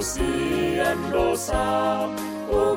sea and go south, oh,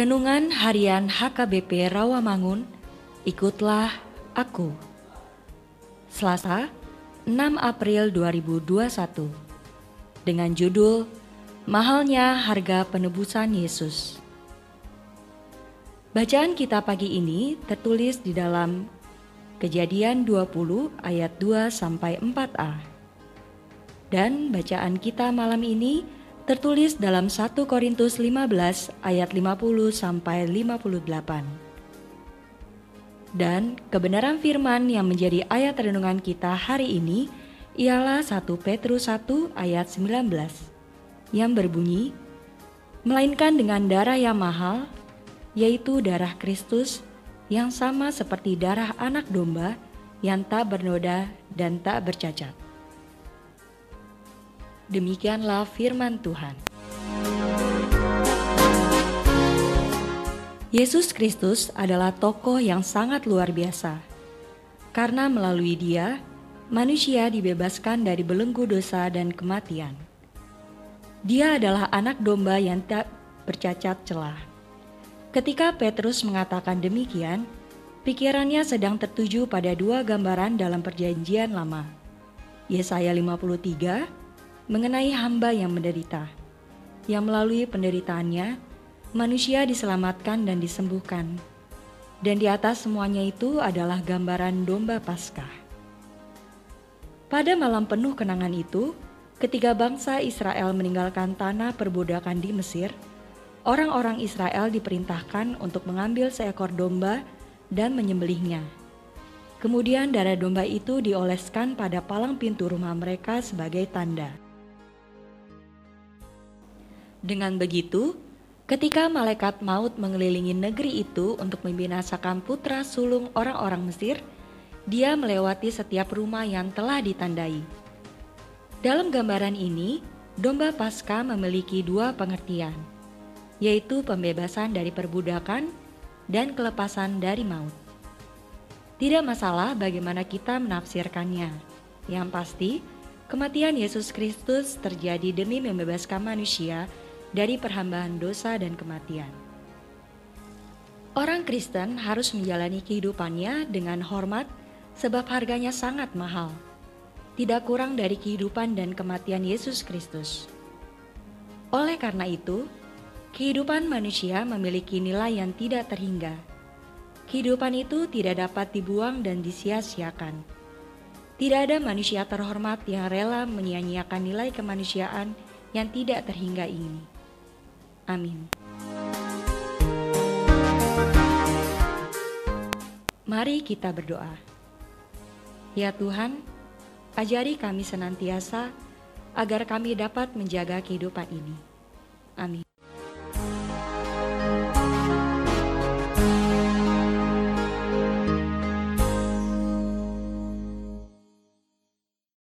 Renungan Harian HKBP Rawamangun, ikutlah aku. Selasa, 6 April 2021. Dengan judul Mahalnya Harga Penebusan Yesus. Bacaan kita pagi ini tertulis di dalam Kejadian 20 ayat 2 sampai 4a. Dan bacaan kita malam ini tertulis dalam 1 Korintus 15 ayat 50 sampai 58. Dan kebenaran firman yang menjadi ayat renungan kita hari ini ialah 1 Petrus 1 ayat 19 yang berbunyi, Melainkan dengan darah yang mahal, yaitu darah Kristus yang sama seperti darah anak domba yang tak bernoda dan tak bercacat. Demikianlah firman Tuhan. Yesus Kristus adalah tokoh yang sangat luar biasa, karena melalui Dia manusia dibebaskan dari belenggu dosa dan kematian. Dia adalah anak domba yang tak bercacat celah. Ketika Petrus mengatakan demikian, pikirannya sedang tertuju pada dua gambaran dalam Perjanjian Lama. Yesaya 53 mengenai hamba yang menderita, yang melalui penderitaannya manusia diselamatkan dan disembuhkan. Dan di atas semuanya itu adalah gambaran domba Paskah. Pada malam penuh kenangan itu, ketika bangsa Israel meninggalkan tanah perbudakan di Mesir, orang-orang Israel diperintahkan untuk mengambil seekor domba dan menyembelihnya. Kemudian darah domba itu dioleskan pada palang pintu rumah mereka sebagai tanda. Dengan begitu, ketika malaikat maut mengelilingi negeri itu untuk membinasakan putra sulung orang-orang Mesir, dia melewati setiap rumah yang telah ditandai. Dalam gambaran ini, domba Paskah memiliki dua pengertian, yaitu pembebasan dari perbudakan dan kelepasan dari maut. Tidak masalah bagaimana kita menafsirkannya. Yang pasti, kematian Yesus Kristus terjadi demi membebaskan manusia dari perhambaan dosa dan kematian. Orang Kristen harus menjalani kehidupannya dengan hormat sebab harganya sangat mahal. Tidak kurang dari kehidupan dan kematian Yesus Kristus. Oleh karena itu, kehidupan manusia memiliki nilai yang tidak terhingga. Kehidupan itu tidak dapat dibuang dan disia-siakan. Tidak ada manusia terhormat yang rela menyia-nyiakan nilai kemanusiaan yang tidak terhingga ini. Amin. Mari kita berdoa. Ya Tuhan, ajari kami senantiasa agar kami dapat menjaga kehidupan ini. Amin.